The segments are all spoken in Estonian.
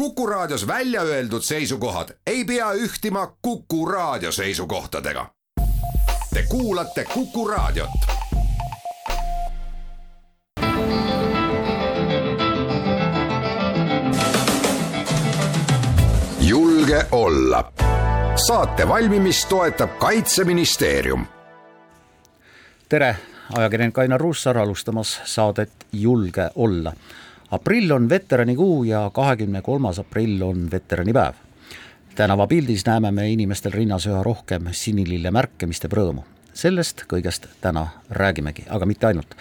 Kuku Raadios välja öeldud seisukohad ei pea ühtima Kuku Raadio seisukohtadega. Te kuulate Kuku Raadiot. julge olla. saate valmimist toetab Kaitseministeerium. tere, ajakirjanik Ainar Ruussaar alustamas saadet Julge olla aprill on veteranikuu ja kahekümne kolmas aprill on veteranipäev. tänavapildis näeme me inimestel rinnas üha rohkem sinilille märke, mis teeb rõõmu. sellest kõigest täna räägimegi, aga mitte ainult.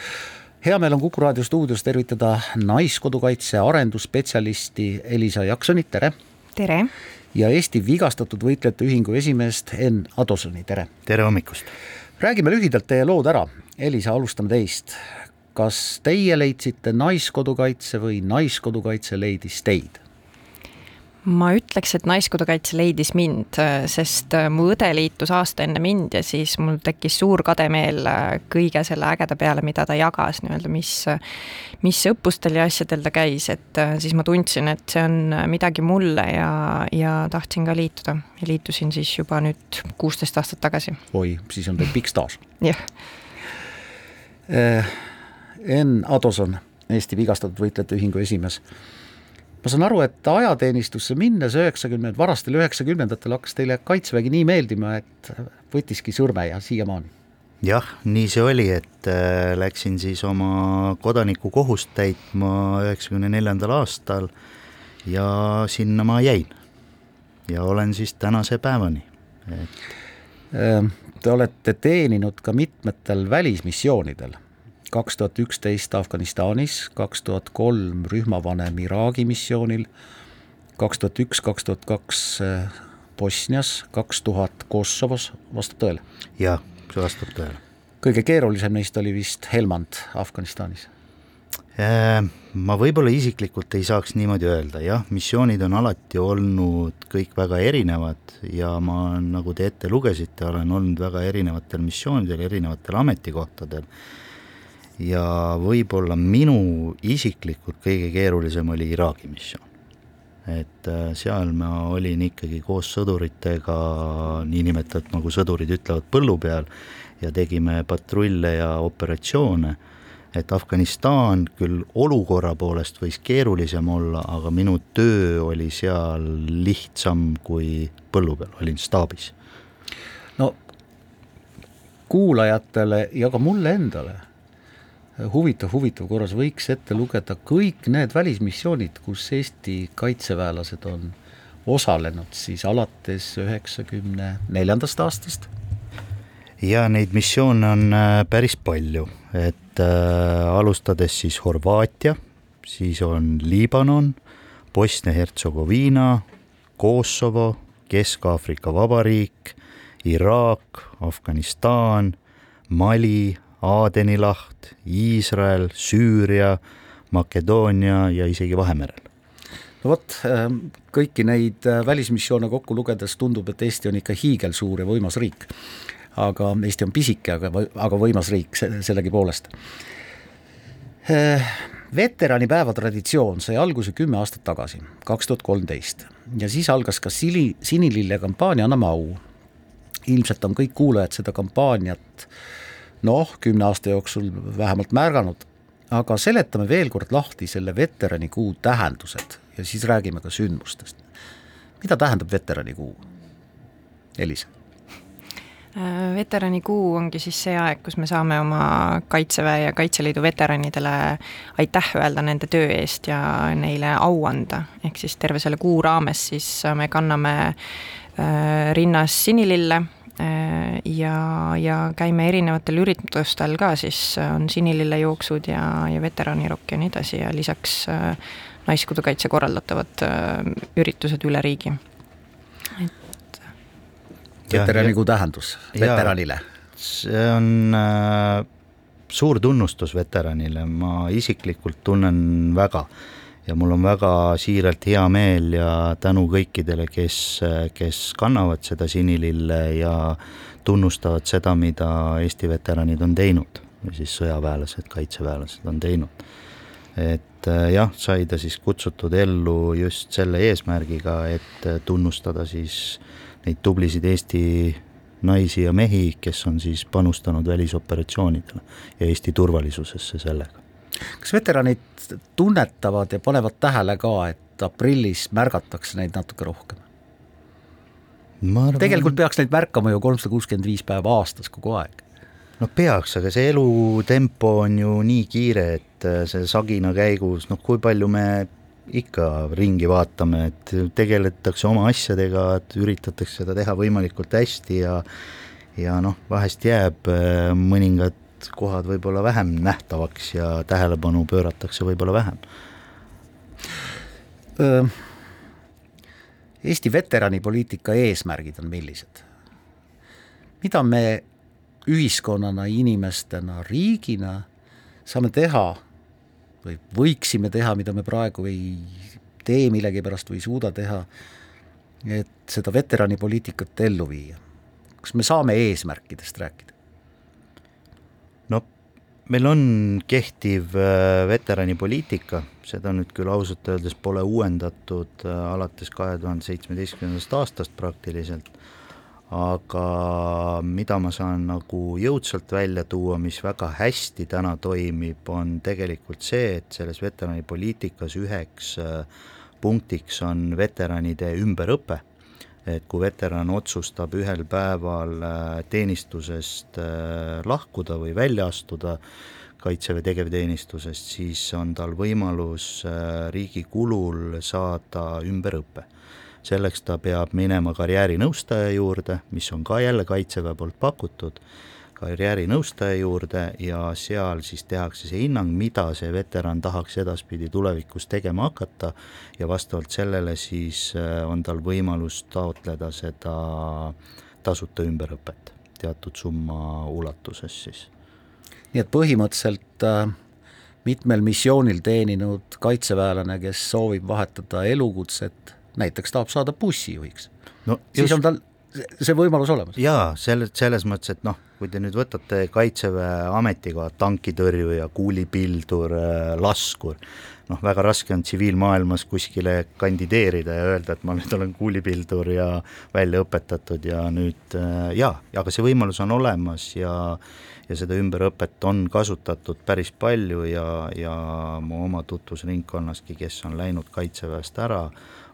hea meel on Kuku raadio stuudios tervitada Naiskodukaitse arendusspetsialisti Elisa Jaksonit, tere! tere! ja Eesti Vigastatud Võitlejate Ühingu esimeest Enn Adosoni, tere! tere hommikust! räägime lühidalt teie lood ära. Elisa, alustame teist kas teie leidsite Naiskodukaitse või Naiskodukaitse leidis teid? ma ütleks, et Naiskodukaitse leidis mind, sest mu õde liitus aasta enne mind ja siis mul tekkis suur kademeel kõige selle ägeda peale, mida ta jagas nii-öelda, mis, mis õppustel ja asjadel ta käis, et siis ma tundsin, et see on midagi mulle ja, ja tahtsin ka liituda ja liitusin siis juba nüüd kuusteist aastat tagasi. oi, siis on teil pikk staaž. jah Enn Adoson, Eesti Vigastatud Võitlejate Ühingu esimees. ma saan aru, et ajateenistusse minnes üheksakümnend, varastel üheksakümnendatel hakkas teile Kaitsevägi nii meeldima, et võttiski sõrme ja siiamaani? jah, nii see oli, et äh, läksin siis oma kodanikukohust täitma üheksakümne neljandal aastal ja sinna ma jäin. ja olen siis tänase päevani, et äh, Te olete teeninud ka mitmetel välismissioonidel kaks tuhat üksteist Afganistanis, kaks tuhat kolm rühmavanem Iraagi missioonil, kaks tuhat üks, kaks tuhat kaks Bosnias, kaks tuhat Kosovos, vastab tõele? jah, see vastab tõele. kõige keerulisem neist oli vist Helmand Afganistanis? Äh, ma võib-olla isiklikult ei saaks niimoodi öelda, jah, missioonid on alati olnud kõik väga erinevad ja ma, nagu te ette lugesite, olen olnud väga erinevatel missioonidel, erinevatel ametikohtadel ja võib-olla minu isiklikult kõige keerulisem oli Iraagi missioon. et äh, seal ma olin ikkagi koos sõduritega, niinimetatud nagu sõdurid ütlevad, põllu peal ja tegime patrulle ja operatsioone, et Afganistan küll olukorra poolest võis keerulisem olla, aga minu töö oli seal lihtsam kui põllu peal, olin staabis. no kuulajatele ja ka mulle endale huvitav, huvitav, korras võiks ette lugeda kõik need välismissioonid, kus Eesti kaitseväelased on osalenud siis alates üheksakümne neljandast aastast? ja neid missioone on äh, päris palju, et äh, alustades siis Horvaatia, siis on Liibanon, Bosnia-Hertsegoviina, Kosovo, Kesk-Aafrika Vabariik, Iraak, Afganistan, Mali, Aadeni laht, Iisrael, Süüria, Makedoonia ja isegi Vahemerel. no vot, ähm, kõiki neid äh, välismissioone kokku lugedes tundub, et Eesti on ikka hiigelsuur ja võimas riik. aga Eesti on pisike, aga, aga võimas riik sellegipoolest. Äh, veteranipäeva traditsioon sai alguse kümme aastat tagasi, kaks tuhat kolmteist ja siis algas ka sili, sinilille kampaania Anname au. ilmselt on kõik kuulajad seda kampaaniat äh, noh, kümne aasta jooksul vähemalt märganud, aga seletame veel kord lahti selle veteranikuu tähendused ja siis räägime ka sündmustest. mida tähendab veteranikuu? Elis äh, veteranikuu ongi siis see aeg, kus me saame oma Kaitseväe ja Kaitseliidu veteranidele aitäh öelda nende töö eest ja neile au anda, ehk siis terve selle kuu raames siis me kanname äh, rinnas sinilille ja, ja käime erinevatel üritustel ka, siis on sinilillejooksud ja, ja veteranirokk ja nii edasi ja lisaks äh, Naiskodukaitse korraldatavad äh, üritused üle riigi. et. veteranigu tähendus veteranile? see on äh, suur tunnustus veteranile, ma isiklikult tunnen väga ja mul on väga siiralt hea meel ja tänu kõikidele, kes, kes kannavad seda sinilille ja tunnustavad seda, mida Eesti veteranid on teinud siis sõjaväelased, kaitseväelased on teinud. et jah, sai ta siis kutsutud ellu just selle eesmärgiga, et tunnustada siis neid tublisid Eesti naisi ja mehi, kes on siis panustanud välisoperatsioonidele ja Eesti turvalisusesse sellega. Kas veteranid tunnetavad ja panevad tähele ka, et aprillis märgatakse neid natuke rohkem? Arvan... tegelikult peaks neid märkama ju kolmsada kuuskümmend viis päeva aastas kogu aeg. no peaks, aga see elutempo on ju nii kiire, et äh, see sagina käigus, noh kui palju me ikka ringi vaatame, et tegeletakse oma asjadega, et üritatakse seda teha võimalikult hästi ja ja noh, vahest jääb äh, mõningad kohad võib-olla vähem nähtavaks ja tähelepanu pööratakse võib-olla vähem. Eesti veteranipoliitika eesmärgid on millised? mida me ühiskonnana, inimestena, riigina saame teha või võiksime teha, mida me praegu ei tee millegipärast või ei suuda teha, et seda veteranipoliitikat ellu viia. kas me saame eesmärkidest rääkida? No meil on kehtiv äh, veteranipoliitika, seda nüüd küll ausalt öeldes pole uuendatud äh, alates kahe tuhande seitsmeteistkümnendast aastast praktiliselt aga mida ma saan nagu jõudsalt välja tuua, mis väga hästi täna toimib, on tegelikult see, et selles veteranipoliitikas üheks äh, punktiks on veteranide ümberõpe. Et kui veteran otsustab ühel päeval äh, teenistusest äh, lahkuda või välja astuda, Kaitseväe tegevteenistusest, siis on tal võimalus riigi kulul saada ümberõpe. Selleks ta peab minema karjäärinõustaja juurde, mis on ka jälle Kaitseväe poolt pakutud, karjäärinõustaja juurde ja seal siis tehakse see hinnang, mida see veteran tahaks edaspidi tulevikus tegema hakata ja vastavalt sellele siis äh, on tal võimalus taotleda seda tasuta ümberõpet teatud summa ulatuses siis. nii et põhimõtteliselt äh, mitmel missioonil teeninud kaitseväelane, kes soovib vahetada elukutset näiteks tahab saada bussijuhiks no,, siis on tal see võimalus olemas. jaa, selles, selles mõttes, et noh, kui te nüüd võtate Kaitseväe ametikohad, tankitõrjuja, kuulipildur, äh, laskur, noh, väga raske on tsiviilmaailmas kuskile kandideerida ja öelda, et ma nüüd olen kuulipildur ja välja õpetatud ja nüüd äh, jaa, aga see võimalus on olemas ja ja seda ümberõpet on kasutatud päris palju ja, ja mu oma tutvusringkonnaski, kes on läinud Kaitseväest ära,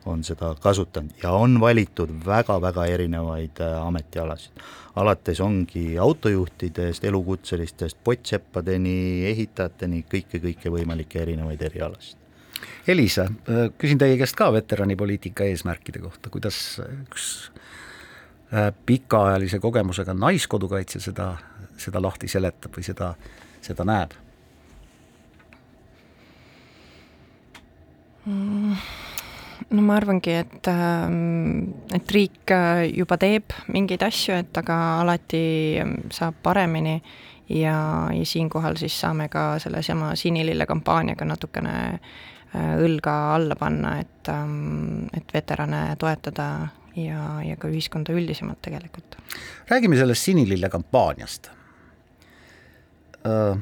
on seda kasutanud ja on valitud väga-väga erinevaid äh, ametialasid. alates ongi autojuhtidest, elukutselistest, pottseppadeni, ehitajateni, kõike-kõike võimalikke erinevaid erialasid. Elisa, äh, küsin teie käest ka veteranipoliitika eesmärkide kohta, kuidas üks äh, pikaajalise kogemusega naiskodukaitsja seda, seda lahti seletab või seda, seda näeb mm.? No ma arvangi, et, ähm, et riik äh, juba teeb mingeid asju, et aga alati ähm, saab paremini ja, ja siinkohal siis saame ka sellesama Sinilille kampaaniaga natukene äh, õlga alla panna, et, ähm, et veterane toetada ja, ja ka ühiskonda üldisemalt tegelikult. räägime sellest Sinilille kampaaniast äh,.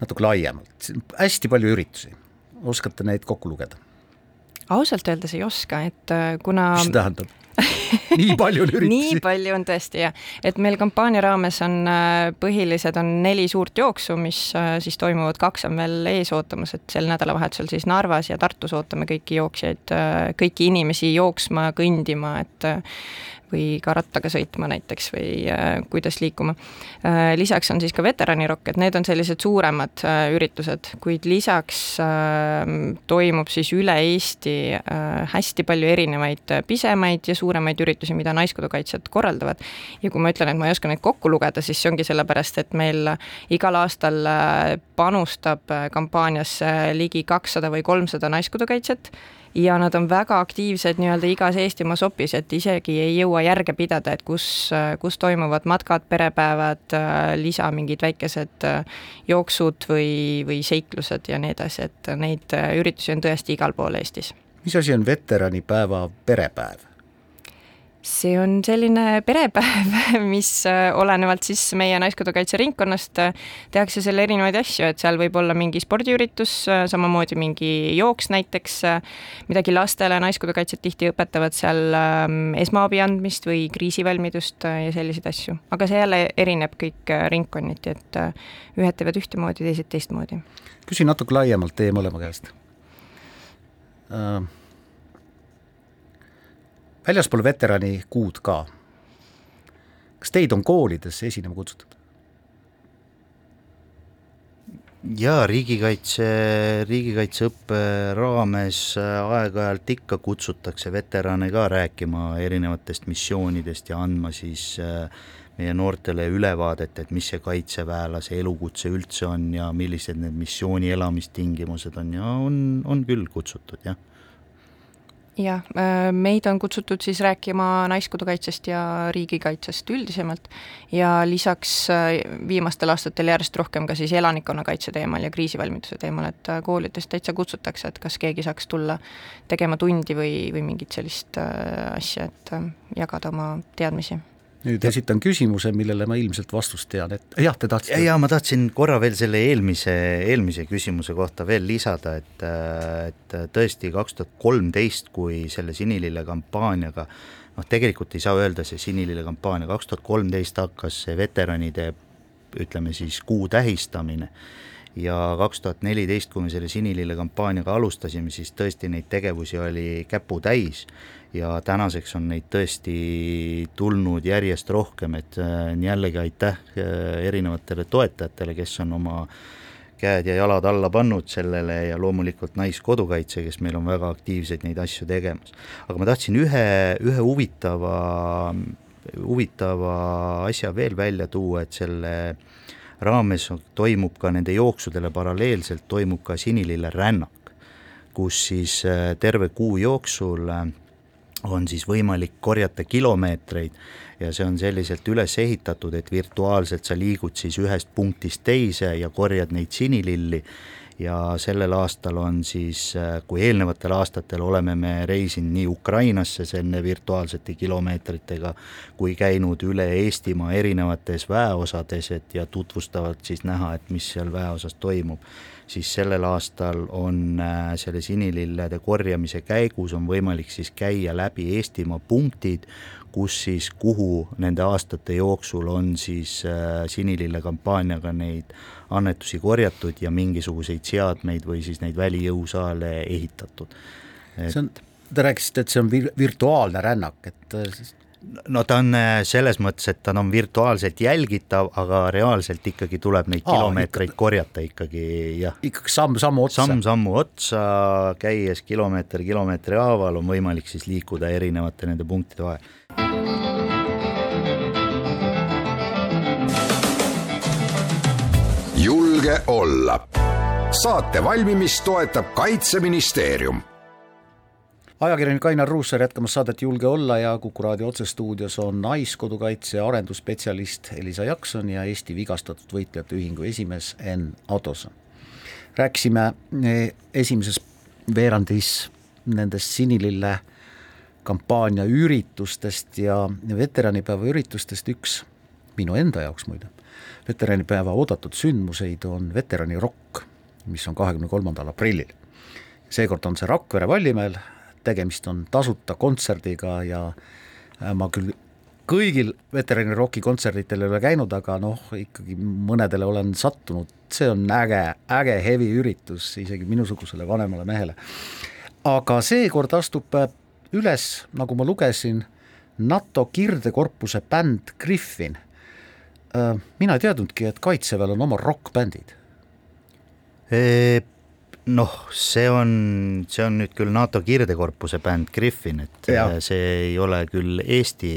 natuke laiemalt, hästi palju üritusi, oskate neid kokku lugeda? Ausalt öeldes ei oska, et äh, kuna mis see tähendab? nii palju on üritusi. Nii palju on tõesti jah, et meil kampaania raames on äh, põhilised on neli suurt jooksu, mis äh, siis toimuvad, kaks on veel ees ootamas, et sel nädalavahetusel siis Narvas ja Tartus ootame kõiki jooksjaid, kõiki inimesi jooksma, kõndima, et või ka rattaga sõitma näiteks või äh, kuidas liikuma äh,. lisaks on siis ka veteranirokk, et need on sellised suuremad äh, üritused, kuid lisaks äh, toimub siis üle Eesti hästi palju erinevaid pisemaid ja suuremaid üritusi, mida Naiskodukaitsjad korraldavad. ja kui ma ütlen, et ma ei oska neid kokku lugeda, siis see ongi sellepärast, et meil igal aastal panustab kampaaniasse ligi kakssada või kolmsada naiskodukaitsjat ja nad on väga aktiivsed nii-öelda igas Eestimaa sopis, et isegi ei jõua järge pidada, et kus, kus toimuvad matkad, perepäevad, lisa mingid väikesed jooksud või, või seiklused ja nii edasi, et neid üritusi on tõesti igal pool Eestis. mis asi on veteranipäeva perepäev? See on selline perepäev, mis äh, olenevalt siis meie Naiskodukaitse ringkonnast äh, tehakse seal erinevaid asju, et seal võib olla mingi spordiüritus, äh, samamoodi mingi jooks näiteks, midagi lastele, Naiskodukaitsjad tihti õpetavad seal ähm, esmaabi andmist või kriisivalmidust ja selliseid asju. aga see jälle erineb kõik ringkonniti, et ühed teevad ühtemoodi, teised teistmoodi. küsin natuke laiemalt teie mõlema käest uh väljaspool veterani kuud ka. kas teid on koolidesse esinema kutsutud? jaa, riigikaitse, riigikaitseõppe raames aeg-ajalt ikka kutsutakse veterane ka rääkima erinevatest missioonidest ja andma siis äh, meie noortele ülevaadet, et mis see kaitseväelase elukutse üldse on ja millised need missiooni elamistingimused on ja on, on küll kutsutud, jah jah, äh, meid on kutsutud siis rääkima Naiskodukaitsest ja riigikaitsest üldisemalt ja lisaks äh, viimastel aastatel järjest rohkem ka siis elanikkonnakaitse teemal ja kriisivalmiduse teemal, et äh, koolidest täitsa kutsutakse, et kas keegi saaks tulla tegema tundi või, või mingit sellist asja, et jagada oma teadmisi nüüd esitan küsimuse, millele ma ilmselt vastust tean, et jah, te tahtsite? jaa, ma tahtsin korra veel selle eelmise, eelmise küsimuse kohta veel lisada, et, et tõesti kaks tuhat kolmteist, kui selle Sinilille kampaaniaga noh, tegelikult ei saa öelda see Sinilille kampaania, kaks tuhat kolmteist hakkas see veteranide ütleme siis kuu tähistamine ja kaks tuhat neliteist, kui me selle Sinilille kampaaniaga alustasime, siis tõesti neid tegevusi oli käputäis ja tänaseks on neid tõesti tulnud järjest rohkem, et äh, jällegi aitäh äh, erinevatele toetajatele, kes on oma käed ja jalad alla pannud sellele ja loomulikult Naiskodukaitse, kes meil on väga aktiivselt neid asju tegemas. aga ma tahtsin ühe, ühe huvitava, huvitava asja veel välja tuua, et selle raames toimub ka nende jooksudele paralleelselt, toimub ka sinilille rännak, kus siis äh, terve kuu jooksul on siis võimalik korjata kilomeetreid ja see on selliselt üles ehitatud, et virtuaalselt sa liigud siis ühest punktist teise ja korjad neid sinililli ja sellel aastal on siis, kui eelnevatel aastatel oleme me reisinud nii Ukrainasse selle virtuaalsete kilomeetritega, kui käinud üle Eestimaa erinevates väeosades, et ja tutvustavalt siis näha, et mis seal väeosas toimub siis sellel aastal on äh, selle sinilillede korjamise käigus on võimalik siis käia läbi Eestimaa punktid, kus siis, kuhu nende aastate jooksul on siis äh, sinilille kampaaniaga neid annetusi korjatud ja mingisuguseid seadmeid või siis neid välijõusaale ehitatud. see on, te rääkisite, et see on vir-, virtuaalne rännak, et äh, no ta on äh, selles mõttes, et ta on virtuaalselt jälgitav, aga reaalselt ikkagi tuleb neid Aa, kilomeetreid ikka, korjata ikkagi jah. ikkagi samm-sammu otsa. samm-sammu otsa, käies kilomeeter kilomeetri haaval on võimalik siis liikuda erinevate nende punktide vahel. julge olla. saate valmimist toetab Kaitseministeerium ajakirjanik Ainar Ruussaar jätkamas saadet Julge olla ja Kuku raadio otsestuudios on Naiskodukaitse arendusspetsialist Elisa Jakson ja Eesti Vigastatud Võitlejate Ühingu esimees Enn Autoson. rääkisime eh, esimeses veerandis nendest Sinilille kampaania üritustest ja veteranipäeva üritustest üks minu enda jaoks muide, veteranipäeva oodatud sündmuseid on veteranirokk, mis on kahekümne kolmandal aprillil. seekord on see Rakvere Vallimäel tegemist on tasuta kontserdiga ja äh, ma küll kõigil veterani roki kontserditel ei ole käinud, aga noh, ikkagi mõnedele olen sattunud, see on äge, äge heavy üritus isegi minusugusele vanemale mehele. aga seekord astub äh, üles, nagu ma lugesin, NATO kirdekorpuse bänd Griffin. Äh, mina ei teadnudki, et Kaitseväel on oma rokkbändid noh, see on, see on nüüd küll NATO kirdekorpuse bänd Griffin, et ja. Äh, see ei ole küll Eesti,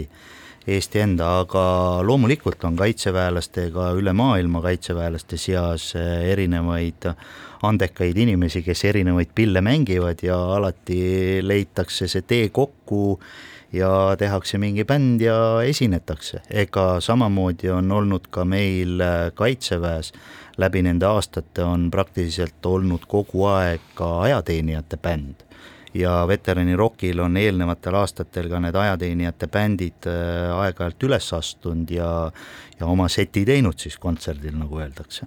Eesti enda, aga loomulikult on kaitseväelastega üle maailma kaitseväelaste seas äh, erinevaid andekaid inimesi, kes erinevaid pille mängivad ja alati leitakse see tee kokku ja tehakse mingi bänd ja esinetakse, ega samamoodi on olnud ka meil äh, Kaitseväes. Läbi nende aastate on praktiliselt olnud kogu aeg ka ajateenijate bänd. ja veteranirokil on eelnevatel aastatel ka need ajateenijate bändid äh, aeg-ajalt üles astunud ja ja oma seti teinud siis kontserdil, nagu öeldakse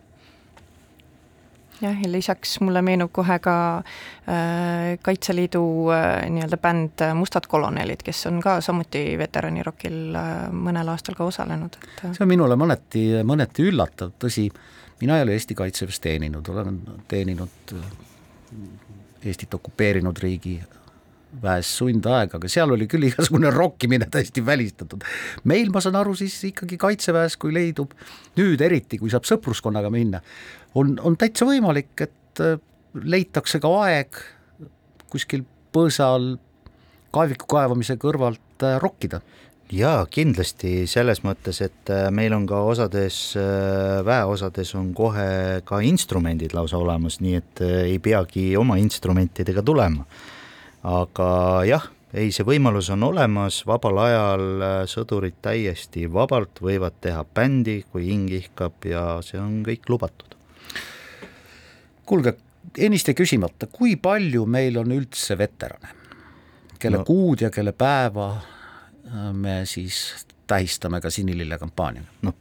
jah, ja lisaks mulle meenub kohe ka äh, Kaitseliidu äh, nii-öelda bänd äh, Mustad kolonelid, kes on ka samuti veteranirokil äh, mõnel aastal ka osalenud, et äh. see on minule mõneti, mõneti üllatav, tõsi, mina ei ole Eesti Kaitseväes teeninud, olen teeninud Eestit okupeerinud riigi väes sundaega, aga seal oli küll igasugune rokkimine täiesti välistatud. meil, ma saan aru, siis ikkagi Kaitseväes, kui leidub, nüüd eriti, kui saab sõpruskonnaga minna, on, on täitsa võimalik, et äh, leitakse ka aeg kuskil põõsa all kaeviku kaevamise kõrvalt äh, rokkida jaa, kindlasti selles mõttes, et äh, meil on ka osades, väeosades on kohe ka instrumendid lausa olemas, nii et ei peagi oma instrumentidega tulema. aga jah, ei, see võimalus on olemas, vabal ajal sõdurid täiesti vabalt võivad teha bändi, kui hing ihkab ja see on kõik lubatud. Kuulge, ennist jäi küsimata, kui palju meil on üldse veterane, kelle no. kuud ja kelle päeva me siis tähistame ka sinilille kampaaniaga. noh,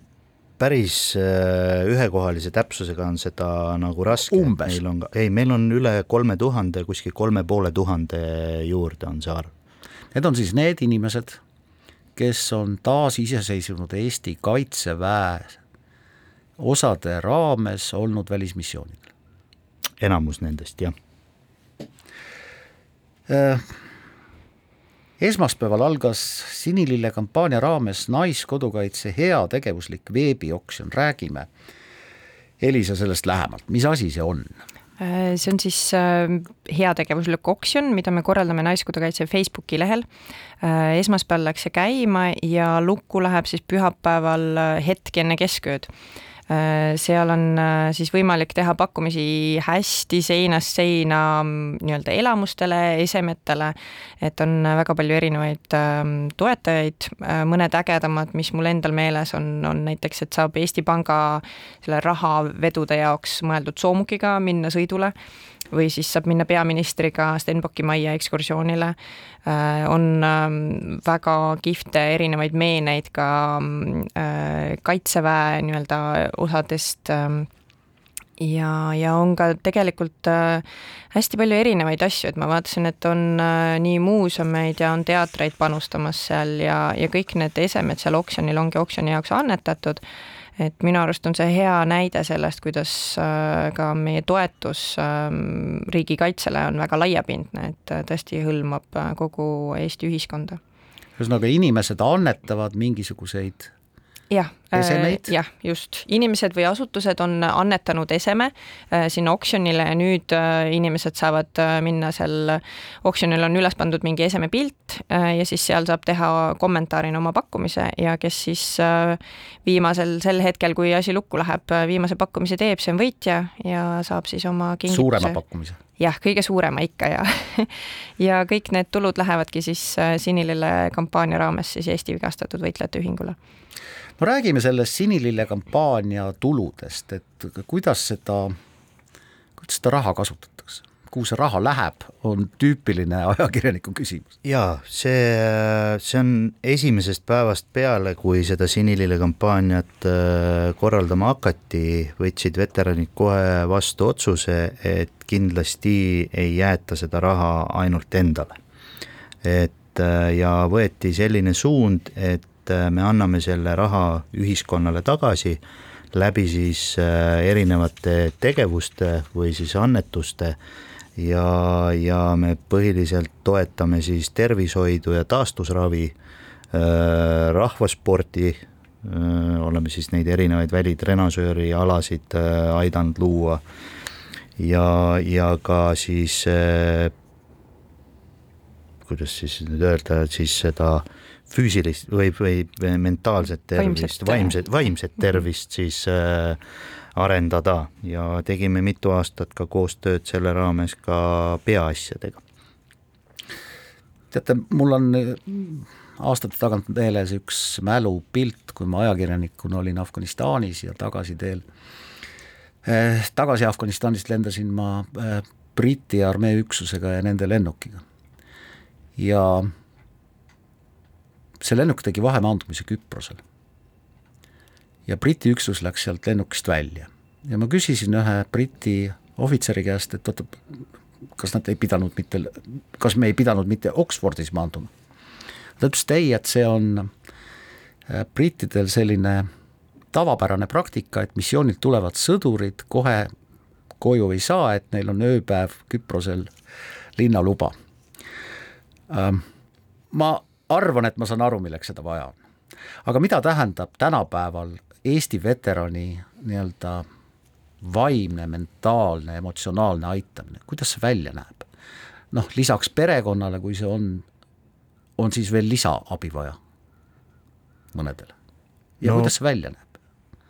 päris äh, ühekohalise täpsusega on seda nagu raske. meil on, ei, meil on üle kolme tuhande, kuskil kolme poole tuhande juurde on see arv. Need on siis need inimesed, kes on taasiseseisvunud Eesti Kaitseväe osade raames olnud välismissioonidel. Enamus nendest, jah. Äh, esmaspäeval algas Sinilille kampaania raames Naiskodukaitse heategevuslik veebioksjon, räägime. Elisa sellest lähemalt, mis asi see on? Äh, see on siis äh, heategevuslik oksjon, mida me korraldame Naiskodukaitse Facebooki lehel. Esmaspäeval läks see käima ja lukku läheb siis pühapäeval hetk enne keskööd seal on äh, siis võimalik teha pakkumisi hästi seinast seina mm, nii-öelda elamustele, esemetele, et on väga palju erinevaid ähm, toetajaid, äh, mõned ägedamad, mis mul endal meeles on, on näiteks, et saab Eesti Panga selle rahavedude jaoks mõeldud soomukiga minna sõidule või siis saab minna peaministriga Stenbocki majja ekskursioonile. Äh, on ähm, väga kihvte erinevaid meeneid ka äh, kaitseväe nii-öelda osadest ähm, ja, ja on ka tegelikult äh, hästi palju erinevaid asju, et ma vaatasin, et on nii muuseumeid ja on teatreid panustamas seal ja, ja kõik need esemed seal oksjonil ongi oksjoni jaoks annetatud et minu arust on see hea näide sellest, kuidas äh, ka meie toetus ähm, riigikaitsele on väga laiapindne, et äh, tõesti hõlmab äh, kogu Eesti ühiskonda. ühesõnaga, inimesed annetavad mingisuguseid jah, äh, jah, just, inimesed või asutused on annetanud eseme äh, sinna oksjonile ja nüüd äh, inimesed saavad minna seal, oksjonil on üles pandud mingi eseme pilt ja siis seal saab teha kommentaarina oma pakkumise ja kes siis viimasel, sel hetkel, kui asi lukku läheb, viimase pakkumise teeb, see on võitja ja saab siis oma kingituse. suurema pakkumise? jah, kõige suurema ikka ja ja kõik need tulud lähevadki siis Sinilille kampaania raames siis Eesti Vigastatud Võitlejate Ühingule no räägime sellest Sinilille kampaania tuludest, et kuidas seda, kuidas seda raha kasutatakse? kuhu see raha läheb, on tüüpiline ajakirjaniku küsimus. jaa, see, see on esimesest päevast peale, kui seda Sinilille kampaaniat äh, korraldama hakati, võtsid veteranid kohe vastu otsuse, et kindlasti ei jäeta seda raha ainult endale. et äh, ja võeti selline suund, et et äh, me anname selle raha ühiskonnale tagasi läbi siis äh, erinevate tegevuste või siis annetuste ja, ja me põhiliselt toetame siis tervishoidu ja taastusravi, äh, rahvasporti, oleme siis neid erinevaid välitrenažööri alasid aidanud luua ja, ja ka siis kuidas siis nüüd öelda, siis seda äh, füüsilist või, või mentaalset tervist, vaimset, vaimset mhm. tervist siis äh, arendada ja tegime mitu aastat ka koostööd selle raames ka peaasjadega. teate, mul on äh, aastate tagant meeles üks mälupilt, kui ma ajakirjanikuna olin Afganistanis ja tagasiteel eh,, tagasi Afganistanist lendasin ma eh, Briti armee üksusega ja nende lennukiga ja see lennuk tegi vahemaandumise Küprosel. ja Briti üksus läks sealt lennukist välja ja ma küsisin ühe Briti ohvitseri käest, et oota, kas nad ei pidanud mitte, kas me ei pidanud mitte Oxfordis maanduma. ta ütles, et ei, et see on äh, brittidel selline tavapärane praktika, et missioonilt tulevad sõdurid kohe koju ei saa, et neil on ööpäev Küprosel linnaluba. Ähm, ma arvan, et ma saan aru, milleks seda vaja on. aga mida tähendab tänapäeval Eesti veterani nii-öelda vaimne, mentaalne, emotsionaalne aitamine, kuidas see välja näeb? noh, lisaks perekonnale, kui see on, on siis veel lisaabi vaja mõnedele. ja no, kuidas see välja näeb?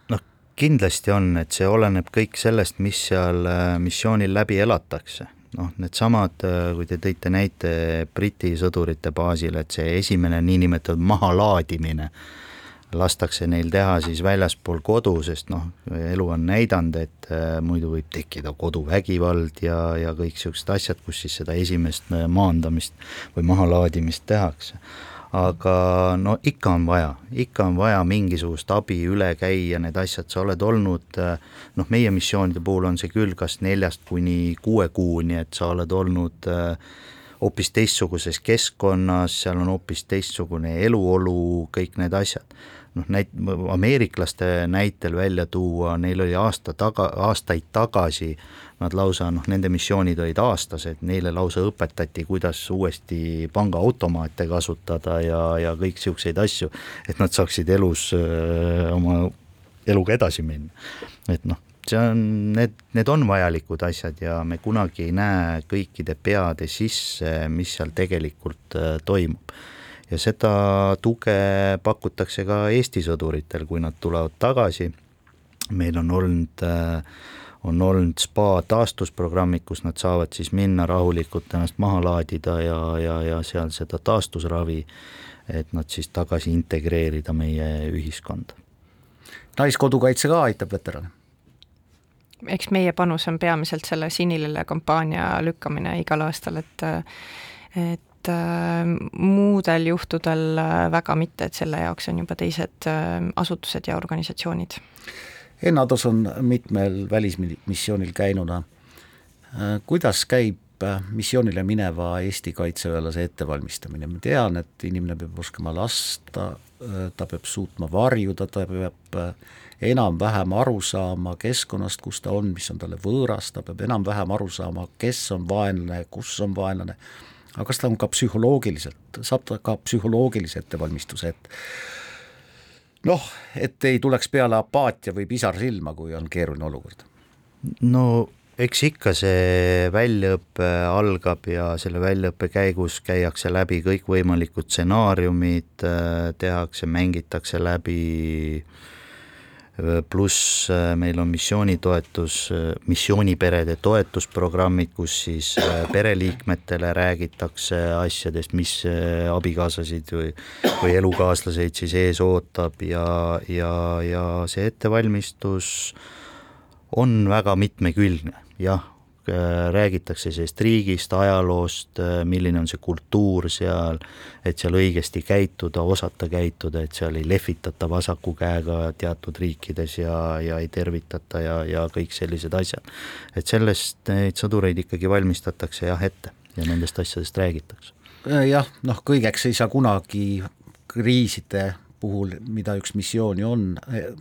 noh, kindlasti on, et see oleneb kõik sellest, mis seal äh, missioonil läbi elatakse noh, needsamad, äh, kui te tõite näite Briti sõdurite baasil, et see esimene niinimetatud mahalaadimine lastakse neil teha siis väljaspool kodu, sest noh, elu on näidanud, et äh, muidu võib tekkida koduvägivald ja, ja kõik niisugused asjad, kus siis seda esimest äh, maandamist või mahalaadimist tehakse. Aga no ikka on vaja, ikka on vaja mingisugust abi üle käia, need asjad, sa oled olnud äh, noh, meie missioonide puhul on see küll kas neljast kuni kuue kuuni, et sa oled olnud hoopis teistsuguses keskkonnas, seal on hoopis teistsugune eluolu, kõik need asjad. Noh, näit-, ameeriklaste näitel välja tuua, neil oli aasta taga, aastaid tagasi nad lausa noh, nende missioonid olid aastased, neile lausa õpetati, kuidas uuesti pangaautomaate kasutada ja, ja kõik niisuguseid asju, et nad saaksid elus öö, oma eluga edasi minna. et noh, see on, need, need on vajalikud asjad ja me kunagi ei näe kõikide peade sisse, mis seal tegelikult toimub ja seda tuge pakutakse ka Eesti sõduritel, kui nad tulevad tagasi. meil on olnud, äh, on olnud spa taastusprogrammid, kus nad saavad siis minna rahulikult ennast maha laadida ja, ja, ja seal seda taastusravi, et nad siis tagasi integreerida meie ühiskonda. naiskodukaitse ka aitab veterane? eks meie panus on peamiselt selle Sinilille kampaania lükkamine igal aastal, et et äh, muudel juhtudel äh, väga mitte, et selle jaoks on juba teised äh, asutused ja organisatsioonid. Enn Ados on mitmel välismissioonil käinuna. kuidas käib missioonile mineva Eesti kaitseväelase ettevalmistamine, ma tean, et inimene peab oskama lasta, ta peab suutma varjuda, ta peab enam-vähem aru saama keskkonnast, kus ta on, mis on talle võõras, ta peab enam-vähem aru saama, kes on vaenlane, kus on vaenlane aga kas ta on ka psühholoogiliselt, saab ta ka psühholoogilise ettevalmistuse, et noh, et ei tuleks peale apaatia või pisar silma, kui on keeruline olukord? no eks ikka see väljaõpe algab ja selle väljaõppe käigus käiakse läbi kõikvõimalikud stsenaariumid, tehakse, mängitakse läbi äh, pluss meil on missioonitoetus, missiooniperede toetusprogrammid, kus siis pereliikmetele räägitakse asjadest, mis abikaasasid või, või elukaaslaseid siis ees ootab ja, ja, ja see ettevalmistus on väga mitmekülgne, jah räägitakse sellest riigist, ajaloost, äh, milline on see kultuur seal, et seal õigesti käituda, osata käituda, et seal ei lehvitata vasaku käega teatud riikides ja, ja ei tervitata ja, ja kõik sellised asjad. et sellest neid sõdureid ikkagi valmistatakse jah ette ja nendest asjadest räägitakse. Äh, jah, noh, kõigeks ei saa kunagi kriiside puhul, mida üks missioon ju on,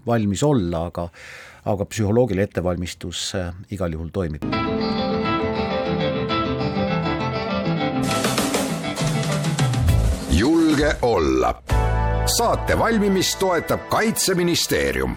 valmis olla, aga aga psühholoogiline ettevalmistus igal juhul toimib julge olla. saate valmimist toetab Kaitseministeerium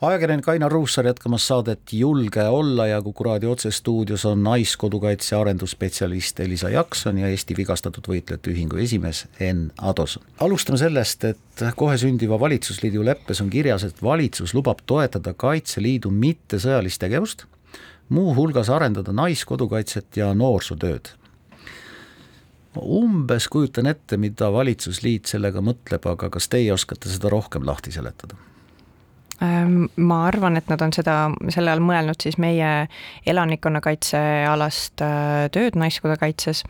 ajakirjanik Ainar Ruussaar jätkamas saadet Julge olla ja Kuku raadio otsestuudios on Naiskodukaitse arendusspetsialist Elisa Jakson ja Eesti Vigastatud Võitlejate Ühingu esimees Enn Ados. alustame sellest, et kohe sündiva valitsusliidu leppes on kirjas, et valitsus lubab toetada Kaitseliidu mittesõjalist tegevust, muuhulgas arendada naiskodukaitset ja noorsootööd umbes kujutan ette, mida valitsusliit sellega mõtleb, aga kas teie oskate seda rohkem lahti seletada? Ähm, ma arvan, et nad on seda, selle all mõelnud siis meie elanikkonnakaitsealast äh, tööd Naiskodukaitses,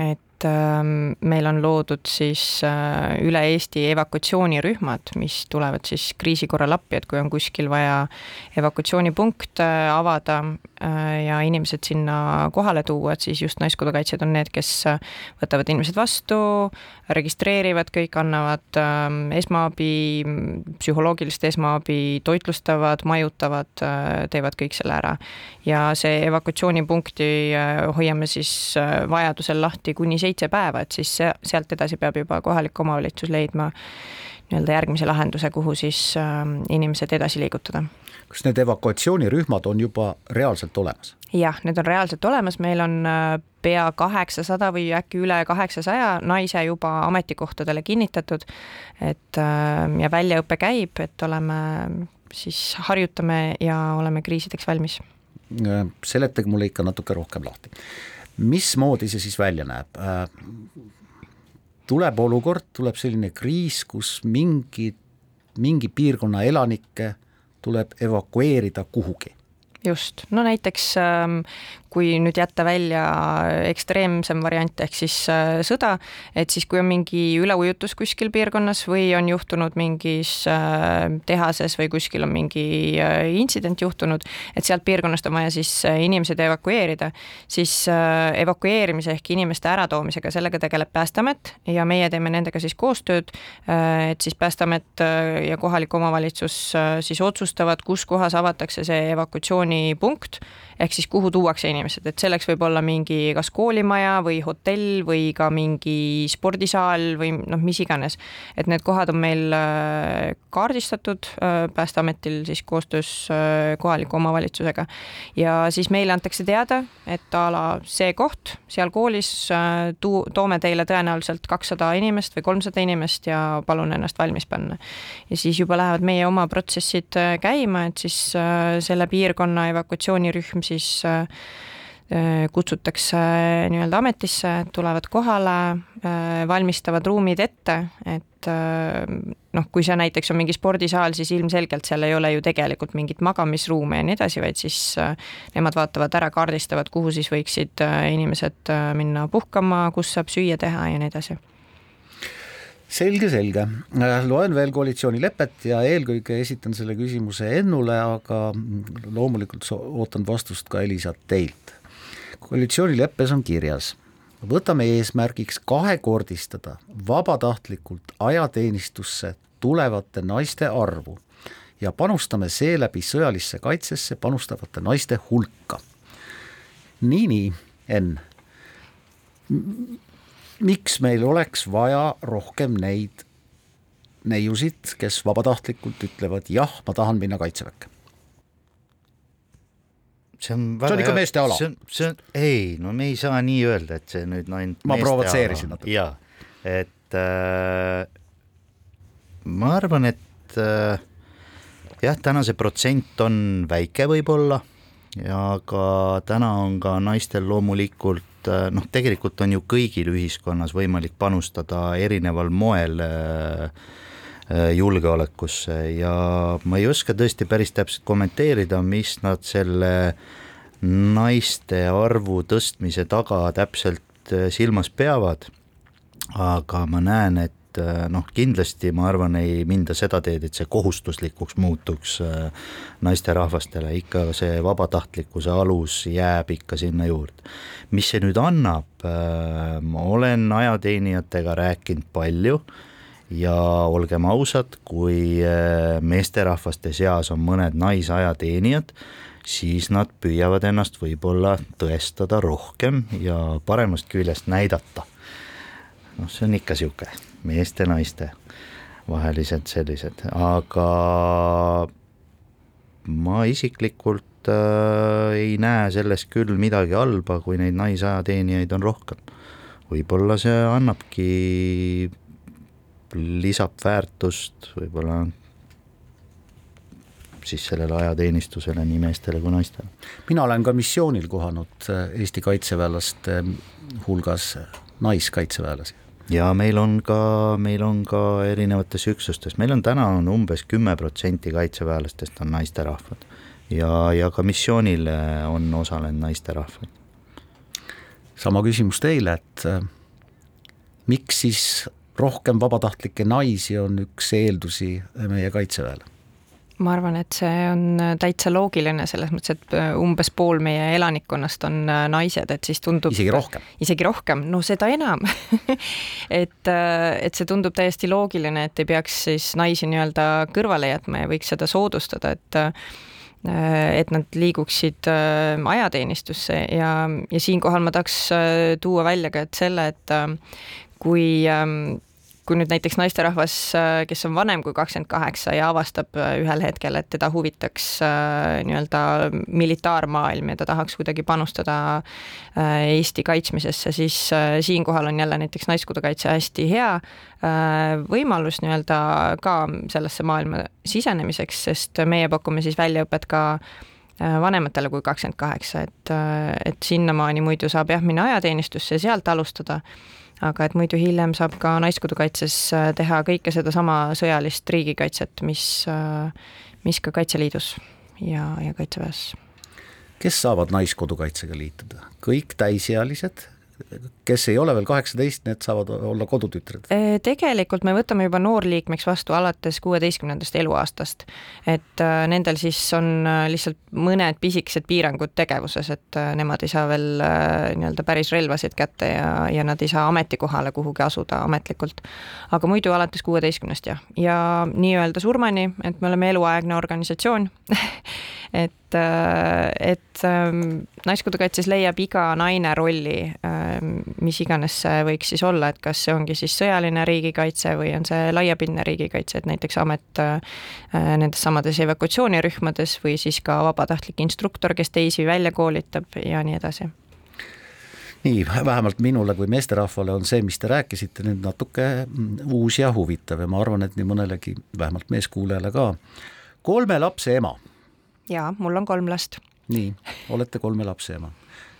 et ähm, meil on loodud siis äh, üle Eesti evakuatsioonirühmad, mis tulevad siis kriisi korral appi, et kui on kuskil vaja evakuatsioonipunkt äh, avada äh, ja inimesed sinna kohale tuua, et siis just Naiskodukaitsjad on need, kes võtavad inimesed vastu, registreerivad kõik, annavad ähm, esmaabi, psühholoogilist esmaabi, toitlustavad, majutavad, teevad kõik selle ära. ja see evakuatsioonipunkti hoiame siis vajadusel lahti kuni seitse päeva, et siis sealt edasi peab juba kohalik omavalitsus leidma nii-öelda järgmise lahenduse, kuhu siis äh, inimesed edasi liigutada. kas need evakuatsioonirühmad on juba reaalselt olemas? jah, need on reaalselt olemas, meil on äh, pea kaheksasada või äkki üle kaheksasaja naise juba ametikohtadele kinnitatud. et äh, ja väljaõpe käib, et oleme siis harjutame ja oleme kriisideks valmis. Äh, seletage mulle ikka natuke rohkem lahti mismoodi see siis välja näeb? Äh, tuleb olukord, tuleb selline kriis, kus mingi, mingi piirkonna elanikke tuleb evakueerida kuhugi. just, no näiteks ähm, kui nüüd jätta välja ekstreemsem variant ehk siis äh, sõda, et siis kui on mingi üleujutus kuskil piirkonnas või on juhtunud mingis äh, tehases või kuskil on mingi äh, intsident juhtunud, et sealt piirkonnast on vaja siis inimesed evakueerida, siis evakueerimise ehk inimeste äratoomisega, sellega tegeleb Päästeamet ja meie teeme nendega siis koostööd, et siis Päästeamet ja kohalik omavalitsus siis otsustavad, kus kohas avatakse see evakuatsioonipunkt, ehk siis kuhu tuuakse inimesed inimesed, et selleks võib olla mingi kas koolimaja või hotell või ka mingi spordisaal või noh, mis iganes. et need kohad on meil äh, kaardistatud äh, Päästeametil siis koostöös äh, kohaliku omavalitsusega ja siis meile antakse teada, et a la see koht seal koolis tuu-, toome teile tõenäoliselt kakssada inimest või kolmsada inimest ja palun ennast valmis panna. ja siis juba lähevad meie oma protsessid käima, et siis selle piirkonna evakuatsioonirühm siis kutsutakse nii-öelda ametisse, tulevad kohale, äh, valmistavad ruumid ette, et äh, noh, kui see näiteks on mingi spordisaal, siis ilmselgelt seal ei ole ju tegelikult mingit magamisruume ja nii edasi, vaid siis nemad vaatavad ära, kaardistavad, kuhu siis võiksid inimesed minna puhkama, kus saab süüa teha ja nii edasi. Selge, selge, loen veel koalitsioonilepet ja eelkõige esitan selle küsimuse Ennule, aga loomulikult ootan vastust ka Elisa teilt koalitsioonileppes on kirjas, võtame eesmärgiks kahekordistada vabatahtlikult ajateenistusse tulevate naiste arvu ja panustame seeläbi sõjalisse kaitsesse panustavate naiste hulka. nii, nii, Enn. miks meil oleks vaja rohkem neid neiusid, kes vabatahtlikult ütlevad jah, ma tahan minna kaitseväkke? See on väga see on ikka meeste ala. see on, see on, ei, no me ei saa nii öelda, et see nüüd ainult ma provotseerisin natuke. jaa, et äh, ma arvan, et äh, jah, täna see protsent on väike võib-olla, aga täna on ka naistel loomulikult äh, noh, tegelikult on ju kõigil ühiskonnas võimalik panustada erineval moel äh julgeolekusse. Ja ma ei oska tõesti päris täpselt kommenteerida, mis nad selle äh, naiste arvu tõstmise taga täpselt äh, silmas peavad, aga ma näen, et äh, noh, kindlasti ma arvan, ei minda seda teed, et see kohustuslikuks muutuks äh, naisterahvastele, ikka see vabatahtlikkuse alus jääb ikka sinna juurde. mis see nüüd annab, ma olen ajateenijatega rääkinud palju ja olgem ausad, kui meesterahvaste seas on mõned naisajateenijad, siis nad püüavad ennast võib-olla tõestada rohkem ja paremast küljest näidata. noh, see on ikka niisugune meeste-naiste vahelised sellised, aga ma isiklikult äh, ei näe selles küll midagi halba, kui neid naisajateenijaid on rohkem. võib-olla see annabki, lisab väärtust, võib-olla siis sellele ajateenistusele nii meestele kui naistele. mina olen ka missioonil kohanud äh, Eesti kaitseväelaste hulgas naiskaitseväelasi ja meil on ka, meil on ka erinevates üksustes, meil on täna on umbes kümme protsenti kaitseväelastest on naisterahvad ja, ja ka missioonil äh, on osalenud naisterahvaid. sama küsimus teile, et äh, miks siis rohkem vabatahtlikke naisi on üks eeldusi meie kaitseväel ma arvan, et see on äh, täitsa loogiline selles mõttes, et äh, umbes pool meie elanikkonnast on äh, naised, et siis tundub. isegi rohkem. isegi rohkem, no seda enam et, et see tundub täiesti loogiline, et ei peaks siis naisi nii-öelda kõrvale jätma ja võiks seda soodustada, et et nad liiguksid ajateenistusse ja, ja siinkohal ma tahaks tuua välja ka, et selle, et kui ähm, kui nüüd näiteks naisterahvas, äh, kes on vanem kui kakskümmend kaheksa ja avastab äh, ühel hetkel, et teda huvitaks äh, nii-öelda militaarmaailm ja ta tahaks kuidagi panustada Eesti kaitsmisesse, siis siinkohal on jälle näiteks Naiskodukaitse hästi hea võimalus nii-öelda ka sellesse maailma sisenemiseks, sest meie pakume siis väljaõpet ka vanematele kui kakskümmend kaheksa, et, et sinnamaani muidu saab jah, minna ajateenistusse ja sealt alustada aga et muidu hiljem saab ka Naiskodukaitses äh, teha kõike sedasama sõjalist riigikaitset, mis, äh, mis ka Kaitseliidus ja, ja Kaitseväes. kes saavad Naiskodukaitsega liituda, kõik täisealised kes ei ole veel kaheksateist, need saavad olla kodutütred? Tegelikult me võtame juba noorliikmeks vastu alates kuueteistkümnendast eluaastast. et äh, nendel siis on äh, lihtsalt mõned pisikesed piirangud tegevuses, et äh, nemad ei saa veel nii-öelda päris relvasid kätte ja, ja nad ei saa ametikohale kuhugi asuda ametlikult. aga muidu alates kuueteistkümnest jah, ja nii-öelda surmani, et me oleme eluaegne organisatsioon et, et ähm, Naiskodukaitses leiab iga naine rolli ähm, mis iganes see võiks siis olla, et kas see ongi siis sõjaline riigikaitse või on see laiapindne riigikaitse, et näiteks amet äh, nendes samades evakuatsioonirühmades või siis ka vabatahtlik instruktor, kes teisi välja koolitab ja nii edasi nii, vähemalt minule kui meesterahvale on see, mis te rääkisite, nüüd natuke mm, uus ja huvitav ja ma arvan, et nii mõnelegi, vähemalt meeskuulajale ka. kolme lapse ema. jaa, mul on kolm last. nii, olete kolme lapse ema.